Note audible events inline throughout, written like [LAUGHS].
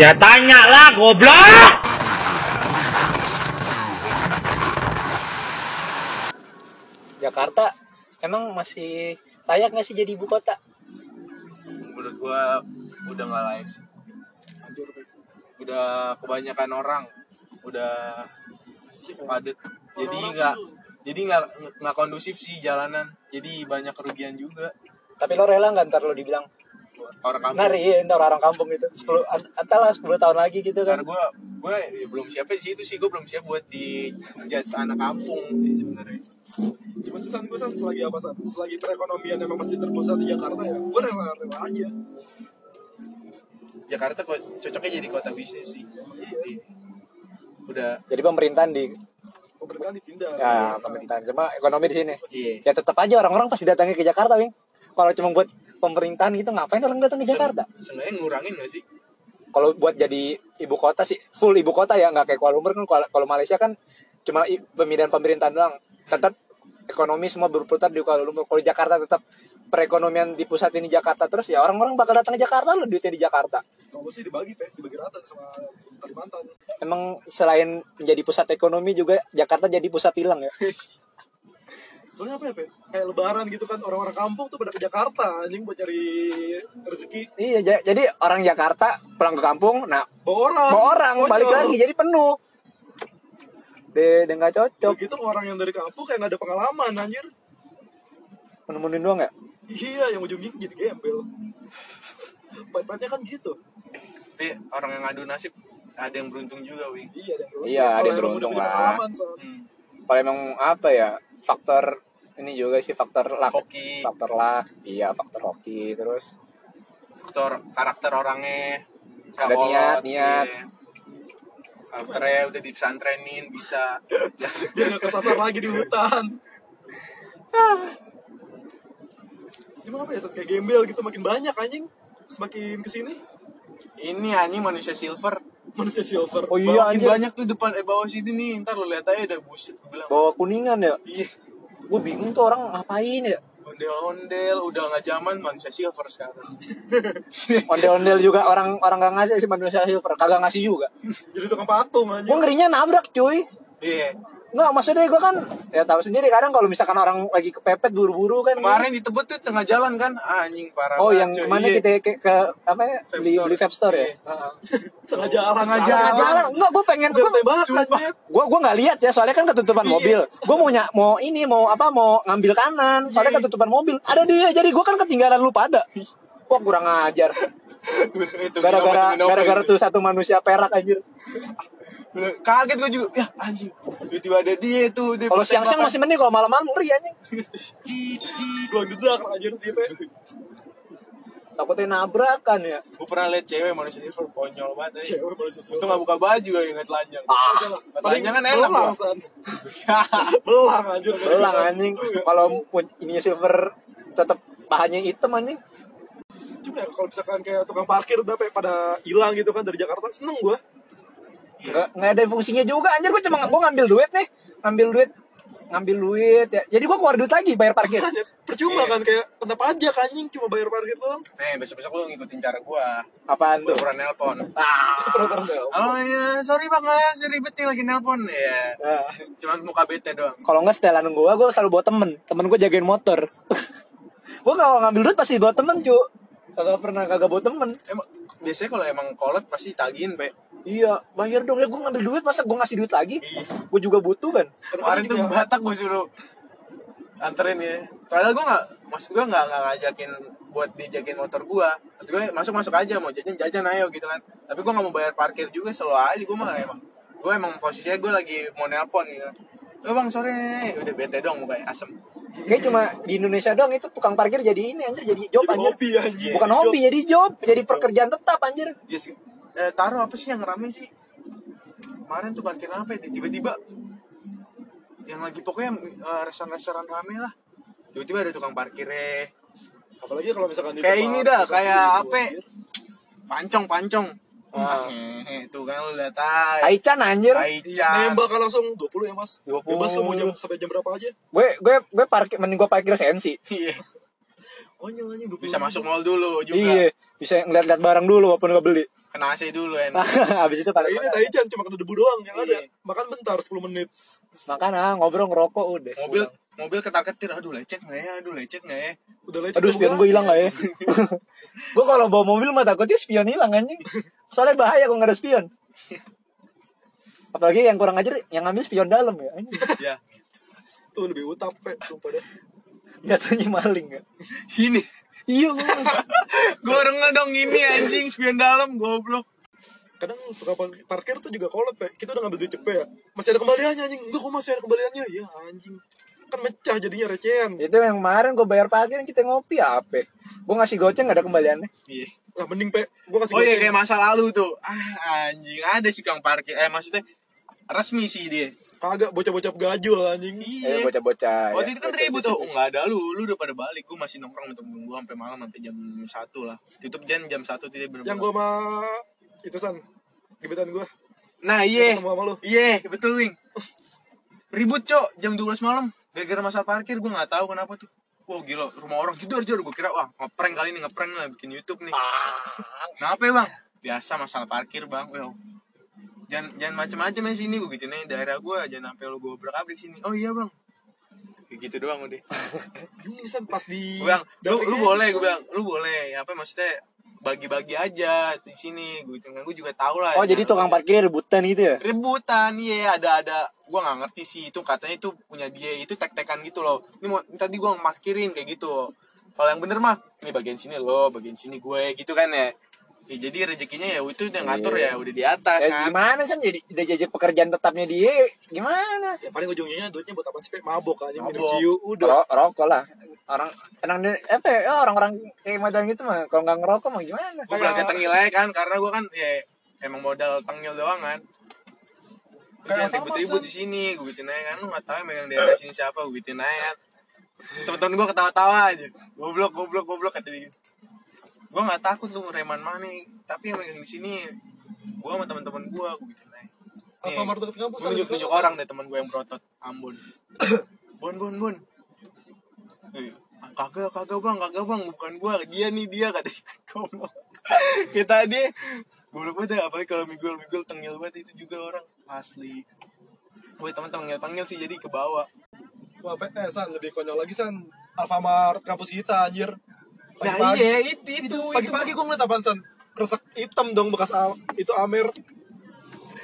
Ya tanya lah, goblok! Jakarta emang masih layak nggak sih jadi ibu kota? menurut gua udah nggak layak sih. Udah kebanyakan orang udah padat jadi nggak jadi nggak nggak kondusif sih jalanan. Jadi banyak kerugian juga. Tapi lo rela nggak ntar lo dibilang orang kampung ntar iya ntar orang kampung itu 10 antara 10 tahun lagi gitu karena kan. gue gue ya belum siap di situ sih gue belum siap buat di judge anak kampung sih sebenarnya Cuma sih san gue san selagi apa san? Selagi perekonomian emang masih terpusat di Jakarta ya, gue rela-rela aja. Jakarta kok cocoknya jadi kota bisnis sih Iya. udah Jadi pemerintahan di Pemerintahan dipindah. ya pemerintahan cuma ekonomi di sini. iya Ya tetap aja orang-orang pasti datangnya ke Jakarta, Wing. Kalau cuma buat pemerintahan gitu ngapain orang datang ke Jakarta? sebenarnya ngurangin gak sih Kalau buat jadi ibu kota sih full ibu kota ya nggak kayak Kuala Lumpur kan kalau- Malaysia kan cuma pemindahan pemerintahan doang. Tetap ekonomi semua berputar di Kuala Lumpur. Kalau Jakarta tetap perekonomian di pusat ini Jakarta terus ya orang-orang bakal datang ke Jakarta lo duitnya di Jakarta. Kalau sih dibagi pe, dibagi rata sama Kalimantan. Emang selain menjadi pusat ekonomi juga Jakarta jadi pusat hilang ya. [LAUGHS] Sebetulnya apa ya pe? Kayak lebaran gitu kan orang-orang kampung tuh pada ke Jakarta anjing buat cari rezeki. iya, ja- jadi orang Jakarta pulang ke kampung, nah Bawa orang. bawa orang Konyol. balik lagi jadi penuh. Deh, deh nggak cocok. Begitu orang yang dari kampung kayak gak ada pengalaman anjir. Nemenin doang ya? Iya, yang ujungnya jadi gembel. [LAUGHS] Pahit-pahitnya kan gitu. tapi orang yang ngadu nasib ada yang beruntung juga wih Iya, ada yang beruntung. Iya, ada yang beruntung lah. hmm. Kalau emang apa ya faktor ini juga sih faktor luck. Hoki. Faktor luck, iya faktor hoki terus faktor karakter orangnya Ada kolot, niat, niat. karakternya udah di pesantrenin bisa [LAUGHS] Biar gak kesasar lagi di hutan. [LAUGHS] Cuma apa ya, kayak gembel gitu makin banyak anjing. Semakin ke sini, ini anjing manusia silver manusia silver. Oh iya makin anjir. banyak tuh depan eh bawah situ nih ntar lo lihat aja udah buset gue bilang Bawa kuningan ya. iya Gue bingung tuh orang ngapain ya. ondel-ondel udah nggak zaman manusia silver sekarang [LAUGHS] Ondel-ondel juga orang orang gak ngasih sih manusia silver, kagak ngasih juga. [LAUGHS] Jadi tukang patung anjing. Gue ngerinya nabrak cuy. iya Nggak, maksudnya gue kan ya tahu sendiri kadang kalau misalkan orang lagi kepepet buru-buru kan. kemarin ditebut tuh tengah jalan kan anjing parah Oh, yang cuy. mana Iya. kita ke, ke apa ya? Vape Beli store. beli vape store ya. Heeh. [LAUGHS] Tengah jalan. Tengah Tengah jalan. jalan enggak gue pengen Gue gue banget gue gue nggak lihat ya soalnya kan ketutupan Iya. mobil gue mau ny- mau ini mau apa mau ngambil kanan soalnya ketutupan mobil ada dia jadi gue kan ketinggalan lu pada wah kurang ajar [LAUGHS] gara-gara gara-gara gitu. tuh satu manusia perak anjir kaget gue juga. Ya anjing. Tiba-tiba ada dia tuh dia kalau siang-siang masih mending kalau malam-malam ngeri anjing. Gue gedak anjir dia pe. takutnya nabrakan ya. Gue pernah liat cewek manusia silver konyol banget aja Cewek manusia silver. itu nggak buka baju ya ingat telanjang. Ah. Telanjang kan enak Belang, San. Belang anjir. belang anjing. Kalau pun- ininya silver tetap bahannya hitam anjing. Cuma ya kalau misalkan kayak tukang parkir udah pada hilang gitu kan dari Jakarta seneng gue. Nggak nggak ada fungsinya juga. Anjir gue cuma gue ngambil duit nih. Ngambil duit ngambil duit ya. Jadi gue keluar duit lagi bayar parkir. Makanya percuma kan kayak kena pajak anjing cuma bayar parkir doang. nih besok besok lu ngikutin cara gua. Apaan tuh? Pura-pura nelpon. Ah. Oh iya sorry bang mas ribet nih lagi nelpon. Ya Nah. cuman muka bete doang. Kalau nggak setelan gue gue selalu bawa temen. Temen gue jagain motor. [LAUGHS] Gue kalau ngambil duit pasti bawa temen cu kagak pernah kagak bawa temen. Emang biasanya kalau emang kolot pasti tagihin pe iya bayar dong. Ya gue ngambil duit. Masa gue ngasih duit lagi? Gue juga butuh kan kemarin tuh batak gue suruh anterin ya. Padahal gue nggak maksud gue nggak nggak ngajakin buat dijagain motor gue maksud gue masuk masuk aja mau jajan jajan ayo gitu kan. Tapi gue nggak mau bayar parkir juga selalu aja. Gue mah emang gue emang posisinya gue lagi mau nelpon gitu. Oh bang sore. Udah bete dong mukanya asem. Kayak cuma di Indonesia doang itu tukang parkir jadi ini anjir jadi job Jadi anjir. hobi anjing. bukan hobi jadi job jadi pekerjaan tetap anjir. Yes. Eh, taruh apa sih yang rame sih? Kemarin tuh parkir apa ya? Tiba-tiba yang lagi pokoknya eh, restoran-restoran rame lah. Tiba-tiba ada tukang parkirnya. Apalagi kalau misalkan di Kayak tempat ini dah, kayak apa? anjir. Pancong-pancong. Ah. Hehehe, tuh kan lu lihat aja. Taichan anjir Iya, Taichan. nembak kan langsung 20 ya mas 20. Bebas kamu jam sampai jam berapa aja gue gue gue parkir mending gue parkir sensi Iya. Konyol anjing 20 Bisa masuk mall dulu juga. iya bisa ngeliat-liat barang dulu walaupun gak beli kena AC dulu enak [LAUGHS] habis itu Nah, pada ini Taichan cuma kena debu doang yang ada. Makan bentar 10 menit. makan ah ngobrol ngerokok udah. Mobil pulang. mobil ketar ketir aduh lecet nggak ya? Aduh lecet nggak ya? Udah lecet. aduh spion gue hilang gak ya? [LAUGHS] gue kalau bawa mobil mah takutnya spion hilang anjing. Soalnya bahaya kalau nggak ada spion. [LAUGHS] Apalagi yang kurang ajar yang ngambil spion dalam ya anjing. Ya Tuh lebih utap, Pe. Sumpah dah. jatuhnya maling ya. Ini iya gue orang [LAUGHS] dong ini anjing spion dalam goblok Kadang tukang par- parkir tuh juga kolot, Pe. Kita udah ngambil duit cepet ya. Masih ada kembaliannya anjing. Enggak kok masih ada kembaliannya. Ya anjing. Kan mecah jadinya recehan. itu yang kemarin gue bayar parkir kita ngopi apa gue ngasih goceng gak ada kembaliannya iya Lah mending, Pe. Gua kasih oh iya kayak masa lalu tuh ah anjing ada sih kang parkir eh maksudnya resmi sih dia Kagak bocah-bocah gajul anjing. iya eh bocah-bocah Waktu ya. itu kan ribut tuh, oh nggak ada lu, lu udah pada balik, gue masih nongkrong sama temen gue sampai malam sampai jam satu lah. Tutup jam jam satu tidak bener Yang gua sama itu san gebetan gua. Nah iya, Ketemu sama lu. iya betul wing. Ribut cok jam 12 malam, gara-gara masalah parkir gue nggak tahu kenapa tuh. Wah gila, rumah orang jedor jedor gue kira wah ngeprank kali ini ngeprank lah bikin YouTube nih. Kenapa ya bang? Biasa masalah parkir bang. Well, jangan jangan macem-macem ya sini gue gituin aja. Daerah gue jangan sampai lu gue abrik sini. Oh iya bang. Kayak gitu doang udah. [LAUGHS] Ini san pas di gue bilang lu, lu boleh gue bilang. Lu boleh. Apa maksudnya bagi-bagi aja di sini. Gue gitu kan gue juga tahu lah. Oh jadi tukang parkir rebutan gitu ya? Rebutan iya ada ada. Gue nggak ngerti sih. Itu katanya itu punya dia itu tek-tekan gitu loh. Ini mau tadi gue parkirin kayak gitu. Kalau yang bener mah ini bagian sini lo bagian sini gue gitu kan ya Ya, jadi rezekinya ya itu udah ngatur ya udah di atas ya kan. gimana sih jadi udah jadi pekerjaan tetapnya dia gimana? Ya paling ujungnya duitnya buat apa sih? Mabok anjing minum Mabok. ciu udah. Ro rokok lah. Orang orang apa ya orang-orang kayak modal gitu mah kalau nggak ngerokok mah gimana? Gue berangkat tengil aja kan karena gue kan ya emang modal tengil doang kan. Kayak jangan Alfamart, ribut-ribut di sini gue gituin aja kan lu nggak tahu yang megang daerah sini siapa gue gituin aja kan. Temen-temen gue ketawa-tawa aja. Goblok goblok goblok kata dia gue nggak takut lu reman mana tapi yang di sini gue sama teman-teman gue gue aja. Nih, Alfamart dekat kampus, gue nunjuk-nunjuk kampus, orang deh teman gue yang berotot. Ambon. [COUGHS] Bon bon bon. Eh, kagak kagak bang kagak bang. Bukan gua dia nih dia kata [LAUGHS] goblok. Kita dia goblok banget ya, apalagi kalau migul migul tengil banget itu juga orang. Asli. Woi teman tengil tengil sih jadi ke bawah Wah, eh, San, lebih konyol lagi, San. Alfamart kampus kita, anjir. Nah Pagi-pagi. iya itu itu, pagi-pagi gue ngeliat apaan, San? Kresek hitam dong bekas a- itu Amer.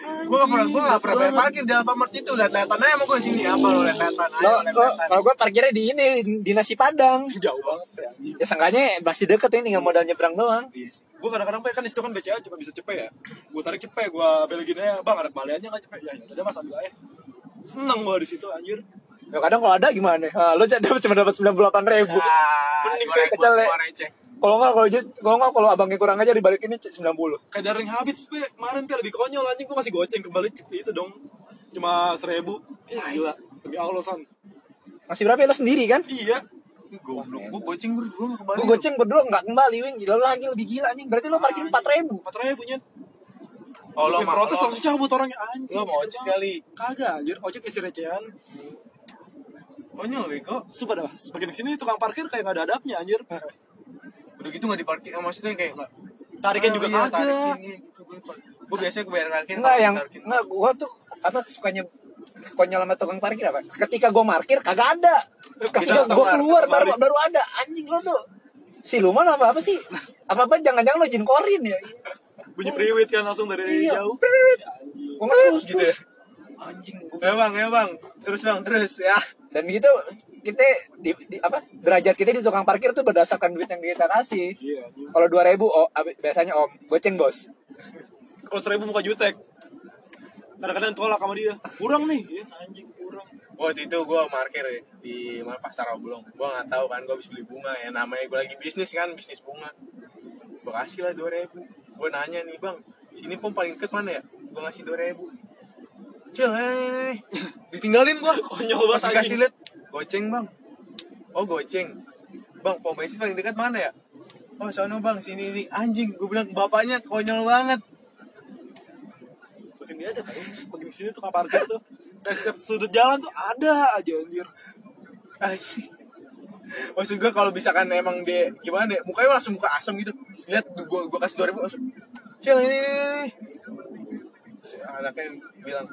gua gak pernah gua gak pernah bayar parkir di Alfamart itu lihat lihatan aja sama gua sini apa lo lihat lihatan aja kalau gue parkirnya di ini di nasi padang Jauh banget, ya. ya seenggaknya masih deket ini tinggal modal nyebrang doang Gue kadang-kadang, kan di situ kan BCA cuma bisa cepet ya. Gue tarik cepet, gue belekin aja. Bang, ada kembaliannya nggak cepet? Ya, ya udah mas, ambil aja. Seneng gue di situ, anjir. Ya kadang kalau ada gimana ah, lo dapat cuma dapat sembilan puluh delapan ribu ah Mending kecil, receh kalau nggak kalau kalau nggak kalau abangnya kurang aja dibalikinnya sembilan puluh Kayak daring habis, Pe. Kemarin, Pe, lebih konyol, anjing. Gue masih goceng kembali itu dong. Cuma seribu. Ya, gila. Demi Allah, San. masih berapa ya lo sendiri kan Iya. goblok gua goceng berdua gak kembali gue goceng berdua nggak kembali wing lo lagi lebih gila anjing berarti lo parkir empat ribu Empat ribu, nyet. oh lo Gue mau protes langsung cabut orangnya, anjing. lo mau ojek kali Kagak, anjir. Ojek isi recehan. Konyol bego Sumpah dah, semakin ke sini tukang parkir kayak gak ada adabnya, anjir. udah gitu nggak diparkir eh, maksudnya kayak nggak Tarikan juga iya, kagak. tarikin, iya, gitu. gue biasanya gue bayar parkir Enggak yang tarikin. enggak gua tuh apa sukanya konyol sama tukang parkir apa? Ketika gua parkir kagak ada. Ketika gua keluar, baru baru ada. Anjing lo tuh. Siluman apa apa sih? Apa apa jangan-jangan lo jin korin ya? Bunyi priwit kan langsung dari Iya. jauh. Gua nggak terus gitu ya Anjing gua. ya bang ya bang terus bang terus ya Dan gitu kita di, di- apa derajat kita di tukang parkir tuh berdasarkan duit yang kita kasih. Iya, anjing. Kalau 2000 oh abi- biasanya om goceng bos. Kalau seribu muka jutek. Kadang-kadang tolak sama dia. Kurang nih, ya anjing kurang. waktu itu gue parkir di mana pasar Oblong gue nggak tahu kan gue habis beli bunga ya namanya gue lagi bisnis kan bisnis bunga gue kasih lah dua ribu gue nanya nih bang sini pom paling deket mana ya gue ngasih dua ribu eh, ditinggalin gue Konyol banget, Pas anjing. dikasih liat goceng bang oh goceng bang pom bensin paling dekat mana ya oh sono bang sini ini anjing gue bilang bapaknya konyol banget Makin dia ada kan. Makin ke sini tukang parkir tuh. Kayak setiap sudut jalan tuh ada aja anjir. Anjing. Maksud gue kalau misalkan emang dia gimana ya, mukanya langsung muka asem gitu. Lihat gua gua kasih 2000 langsung cil ini, ini, ini. Anaknya bilang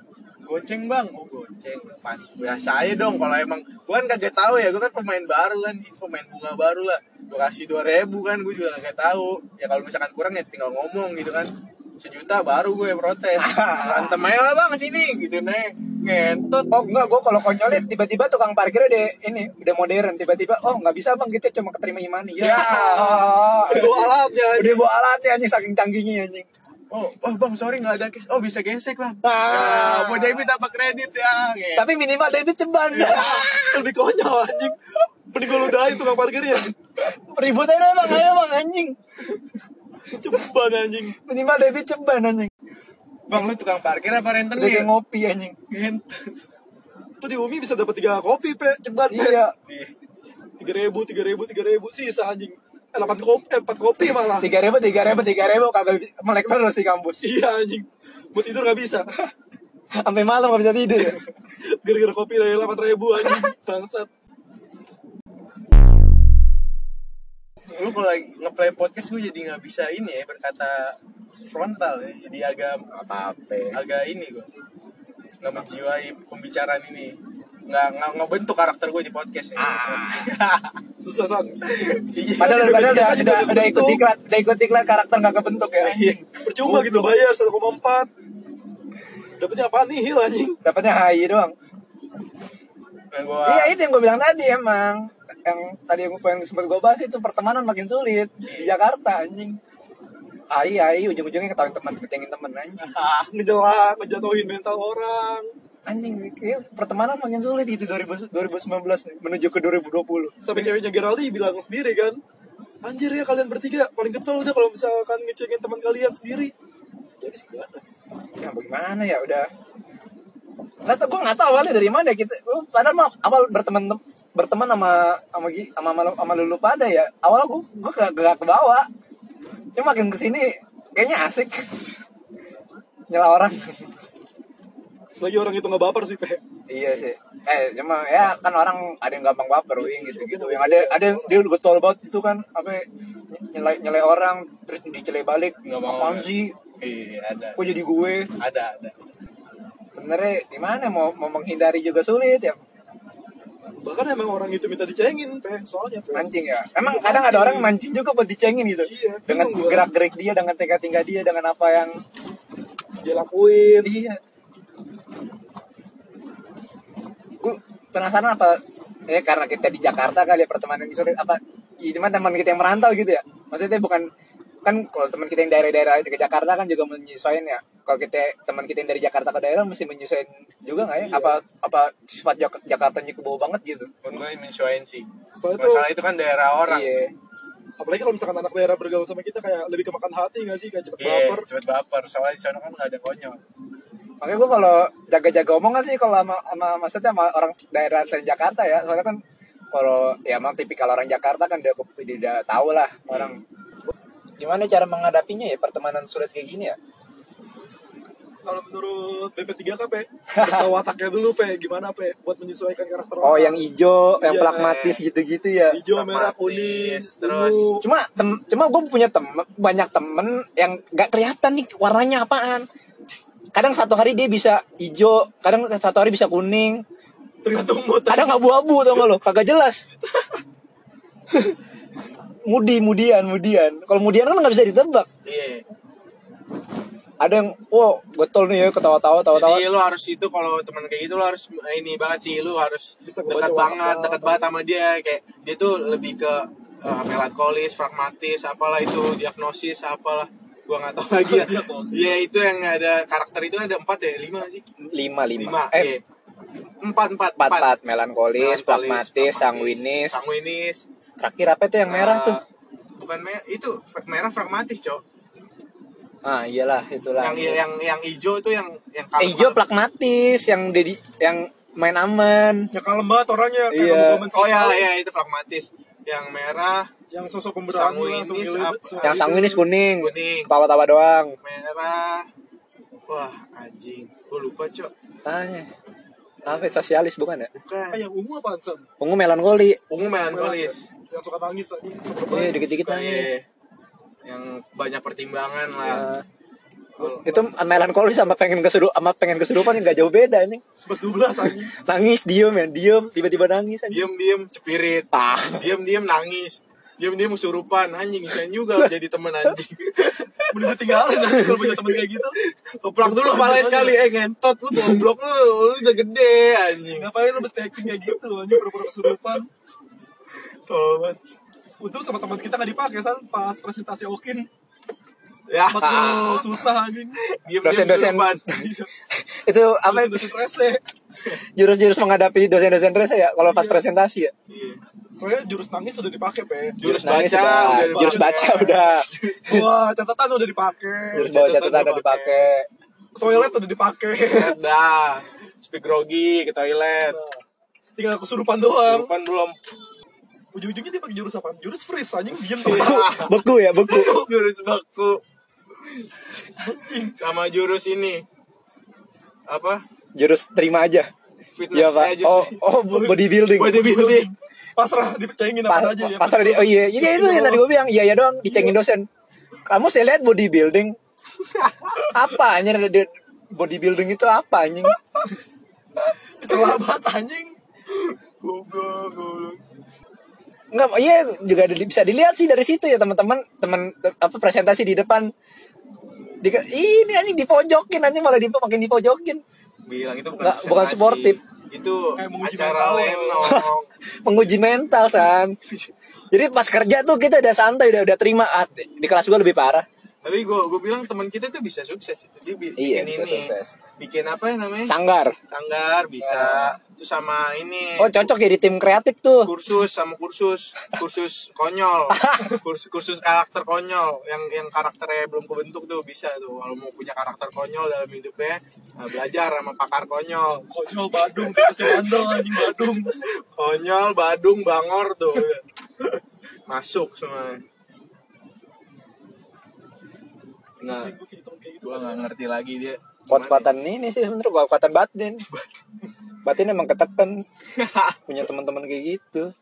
goceng bang. Oh goceng. Pas biasa aja dong kalau emang gue kan kagak tahu ya gue kan pemain baru kan sih pemain bunga baru lah. Gue kasih dua ribu kan gue juga kagak tahu. Ya kalau misalkan kurang ya tinggal ngomong gitu kan. Sejuta baru gue protes. [LAUGHS] Berantem aja lah bang sini gitu nih ngentot. Oh enggak, gue kalau konyolnya tiba-tiba tukang parkirnya udah ini udah modern tiba-tiba oh nggak bisa bang kita cuma keterima imani. Ya. Ya. [LAUGHS] Udah bawa alatnya udah bawa alatnya anjing saking canggihnya anjing. Oh, oh bang sorry nggak ada cash oh bisa gesek bang Ah. ya, mau debit apa kredit ya Ngentot. Tapi minimal debit ceban. [LAUGHS] Lebih konyol anjing Mending gue ludahin tukang parkirnya Ribut aja bang, ayo bang anjing. Ceban anjing Minimal debit ceban anjing. bang lu tukang parkir apa Udah rentenir kayak ngopi anjing. ngentot Itu [LAUGHS] di Umi bisa dapat 3 kopi pe Ceban pe Iya. Tiga ribu, tiga ribu, tiga ribu Sisa anjing 8 kopi, eh, 4 kopi malah. Tiga ribu, tiga ribu, tiga ribu kagak melek terus di kampus. Iya anjing. Buat tidur gak bisa. [LAUGHS] Sampai malam gak bisa tidur. Gara-gara kopi dari 8 ribu anjing. Bangsat. Lu kalau lagi ngeplay podcast gue jadi nggak bisa ini ya berkata frontal ya. Jadi agak Apa-apa. agak ini gue nggak menjiwai pembicaraan ini. Nggak nggak ngebentuk karakter gue di podcast ya [LAUGHS] Susah san Iya. Padahal, padahal udah, udah, udah ikut diklat, udah ikut diklat karakter gak kebentuk ya. Percuma gitu bayar 1,4 Dapatnya apaan nih hil anjing Dapatnya HI doang. nah, gue Iya itu yang gue bilang tadi emang yang tadi yang pengen sempat gue bahas itu pertemanan makin sulit di Jakarta anjing. Ai ai ujung-ujungnya ketahuin teman, ngecengin temen anjing. [LAUGHS] Ngejelak, ngejatuhin mental orang Anjing, kayak pertemanan makin sulit itu 2000, 2019 nih, menuju ke 2020. Sampai ceweknya Geraldi bilang sendiri kan Anjir ya kalian bertiga paling getol udah kalau misalkan ngecengin teman kalian sendiri. Jadi gimana? Ya bagaimana ya udah. Nggak tau gue nggak tahu awalnya dari mana kita oh, padahal mah awal berteman berteman sama sama sama sama, sama lulu pada ya. Awal gue gue gak, gak ke bawah cuma makin ke sini kayaknya asik. [LAUGHS] Nyela orang Selagi orang itu gak baper sih Pe. Iya sih. Eh cuma ya kan orang ada yang gampang baper wing gitu gitu yang ada ada yang dia getol banget itu kan apa nyelai nyelai orang terus dicelai balik. Nggak mau, apaan nggak. sih? Iya ada. Kok jadi gue? Ada ada. Sebenarnya gimana mau mau menghindari juga sulit ya. Bahkan emang orang itu minta dicengin Pe Soalnya Pe. Mancing ya. Emang kadang ada orang mancing juga buat dicengin gitu. Iya, dengan gerak gerik dia dengan tingkah tingkah dia dengan apa yang Dia lakuin. Iya gue penasaran apa ya karena kita di Jakarta kali ya pertemanan yang sulit apa gimana teman kita yang merantau gitu ya? Maksudnya bukan kan kalau teman kita yang daerah-daerah ke Jakarta kan juga menyesuaikan ya. Kalau kita teman kita yang dari Jakarta ke daerah mesti menyesuaikan juga nggak ya? Iya. apa apa sifat Jak Jakarta ke bawah banget gitu? Menurut gue menyesuaikan sih. Soalnya masalah itu kan daerah orang. Iya. Apalagi kalau misalkan anak daerah bergaul sama kita Kayak lebih kemakan hati gak sih? Kayak cepet Iya, baper. cepet baper. Soalnya di sana kan nggak ada konyol Makanya gue kalau jaga-jaga omongan sih kalau sama, sama maksudnya sama orang daerah selain Jakarta ya. Soalnya kan kalau ya emang tipikal orang Jakarta kan udah, udah, udah tahu lah orang. Gimana cara menghadapinya ya pertemanan sulit kayak gini ya? Kalau menurut BP3K Pe Harus tahu wataknya dulu Pe Gimana Pe Buat menyesuaikan karakter Oh orang yang hijau, yang Iya. pragmatis gitu-gitu ya. Hijau, merah, kuning terus. Cuma tem, cuma gue punya temen banyak temen yang gak kelihatan nih warnanya apaan. Kadang satu hari dia bisa hijau, kadang satu hari bisa kuning, Tergantung mood. Kadang abu-abu tau gak lo? Kagak jelas. [LAUGHS] Mudi mudian mudian. Kalau mudian kan nggak bisa ditebak. Iya. Ada yang wow getol nih ya ketawa-tawa tawa-tawa. Jadi lu harus itu kalau teman kayak gitu lu harus ini banget sih lu harus Bisa dekat banget, dekat banget sama dia. Kayak dia tuh lebih ke uh, melankolis, pragmatis, apalah itu diagnosis apalah gua nggak tahu lagi ya. [LAUGHS] Diagnosis. Iya itu yang ada karakter itu ada empat ya? Lima sih? Lima lima, lima eh eh empat empat empat empat. melankolis Melankolis, pragmatis sanguinis. Sanguinis. Terakhir apa tuh yang merah Uh, tuh? bukan merah itu merah pragmatis cok. Ah iyalah itulah. Yang yang yang hijau itu yang yang eh, hijau pragmatis yang dedi yang main aman. Ya kalem banget orangnya Iya. oh ya sekali. ya itu pragmatis yang merah Yang sosok pemberani Sanguinis langsung apa? suka yang sanguinis kuning. Kuning. ketawa-tawa doang. Merah. Wah anjing. Gue lupa cok. Tanya. Apa sosialis bukan ya? Ah, bukan yang ungu apaan San? ungu melankoli ungu melankolis. Yang suka nangis aja iya dikit-dikit nangis. iya. yang banyak pertimbangan lah. Ya. itu melankolis sama pengen keseru sama pengen kesurupan nggak jauh beda nih 11 12 anjing. Nangis diem ya. Diem tiba-tiba nangis anjing. diem diem cepirit. Ah. diem diem nangis diem diem kesurupan anjing. Bisa juga jadi temen anjing. [LAUGHS] Mending ditinggalin anjing kalau punya temen kayak gitu. Keplak dulu kepala sekali. eh ngentot lu goblok lu. Lu udah gede anjing. Ngapain lu mesti acting kayak gitu anjing? Pura-pura kesurupan. Tolong banget. Untung sama teman kita nggak dipakai san pas presentasi Okin. Ya. Lu susah anjing. Diem Dosen-dosen. kesurupan [LAUGHS] itu apa? Itu dosen rese jurus-jurus menghadapi dosen-dosen rese ya kalau pas presentasi ya? Iya. soalnya jurus nangis udah dipakai pe. Jurus Nangis baca udah, udah jurus baca udah. [LAUGHS] Wah catatan udah dipakai. Jurus bawa catatan catatan udah dipakai. toilet udah dipakai. Dah. Speak grogi ke toilet. Tinggal kesurupan doang. Kesurupan belum. Ujung-ujungnya dia pakai jurus apa jurus freeze anjing diem Iya. tuh beku ya beku. Jurus baku sama jurus ini. Apa jurus terima aja. Fitness ya pak. jurus oh oh bodybuilding. bodybuilding. Pasrah dipecengin Pa- apa aja ya. pasar di oh iya. Ini itu yang tadi gue bilang iya ya doang dicengin dosen. Kamu saya lihat bodybuilding. Apa di- bodybuilding itu apa anjing? Banget anjing. Goblok goblok. Enggak, iya juga bisa dilihat sih dari situ ya teman-teman. Teman apa presentasi di depan. Di, ini anjing dipojokin anjing malah di, makin dipojokin bilang itu bukan Nggak, bukan sportif. itu Kayak menguji acara mental. lenong. [LAUGHS] Menguji mental san. [LAUGHS] Jadi pas kerja tuh kita udah santai udah udah terima. Ah, di kelas gue lebih parah tapi gue gue bilang teman kita tuh bisa sukses dia bi- Iya, bikin bisa ini sukses. bikin apa ya namanya? Sanggar. Sanggar bisa. Terus sama ini. Oh cocok ya di tim kreatif tuh. Kursus sama kursus. Kursus konyol. [LAUGHS] Kursus kursus karakter konyol. Yang yang karakternya belum kebentuk tuh bisa tuh. Kalau mau punya karakter konyol dalam hidupnya nah, belajar sama pakar konyol. Konyol Badung kasih bandel anjing Badung. [LAUGHS] Konyol badung bangor tuh. Masuk semua nggak gua kayak temen kayak gitu. gua nggak ngerti lagi dia. Kuat-kuatan ini sih sebenernya kuat-kuatan batin. [LAUGHS] Batin emang ketekan. Punya teman-teman kayak gitu.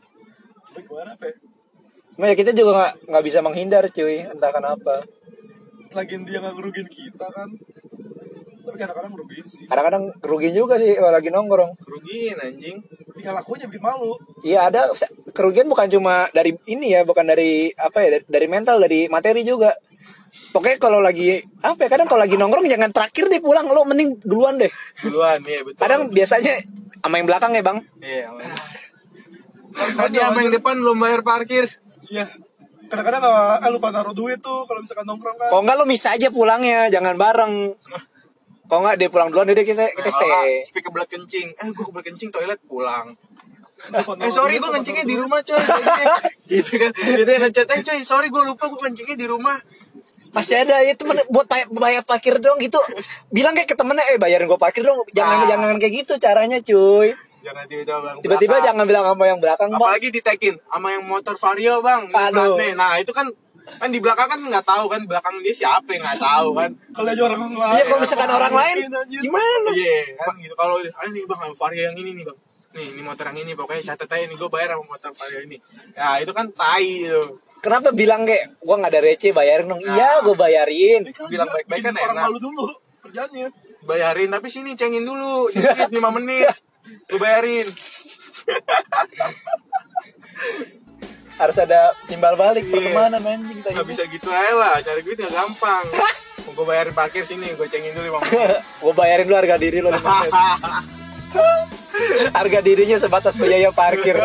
Tapi gimana pe Cuma ya kita juga nggak nggak bisa menghindar cuy. Entah kenapa. Lagi dia nggak ngerugin kita kan? Tapi kadang-kadang ngerugiin sih. Kadang-kadang rugi juga sih kalau lagi nongkrong. Kerugian anjing. Tinggal lakunya bikin malu. Iya ada kerugian bukan cuma dari ini ya bukan dari apa ya dari, dari mental dari materi juga pokoknya kalau lagi apa ya kadang kalau lagi nongkrong jangan terakhir deh pulang. Lo mending duluan deh. Duluan iya betul. Kadang biasanya sama yang belakang ya bang? Iya tadi sama yang depan belum bayar parkir. Iya. Kadang-kadang ah, lupa naruh duit tuh kalau misalkan nongkrong kan. Kalau nggak lo bisa aja pulangnya jangan bareng. Kalau nggak dia pulang duluan udah kita kita stay. Speak kebelet kencing. Eh gue kebelet kencing toilet pulang. Eh sorry gue kencingnya di rumah coy. [LAUGHS] Gitu kan. Gitu ngechat eh coy sorry gue lupa gue kencingnya di rumah masih ada ya temen buat pay- bayar parkir dong gitu. Bilang kayak ke temennya eh bayarin gue parkir dong. Jangan Ah. jangan kayak gitu caranya cuy. Jangan tiba-tiba jangan bilang sama yang belakang bang apalagi ditekin sama yang motor vario bang. Aduh. nah itu kan kan di belakang kan nggak tahu kan belakang dia siapa yang nggak tahu kan. Kalau aja orang lain. Iya kalau misalkan orang lain gimana? Iya kan gitu. Kalau ah nih bang vario yang ini nih bang. Nih ini motor yang ini pokoknya catat aja nih gue bayar sama motor vario ini. Ya itu kan tai itu kenapa bilang kayak gua nggak ada receh bayarin dong. Iya gue bayarin. Kan bilang baik-baik kan orang enak. malu dulu kerjanya bayarin tapi sini cengin dulu [LAUGHS] dikit 5 menit. Gue bayarin. Harus ada timbal balik Iya. pertemanan anjing kita nggak bisa gitu aja lah cari duit nggak gampang. Gue bayarin parkir sini gue cengin dulu 5 menit. [LAUGHS] Gue bayarin lu harga diri lo lima menit. [LAUGHS] harga dirinya sebatas biaya parkir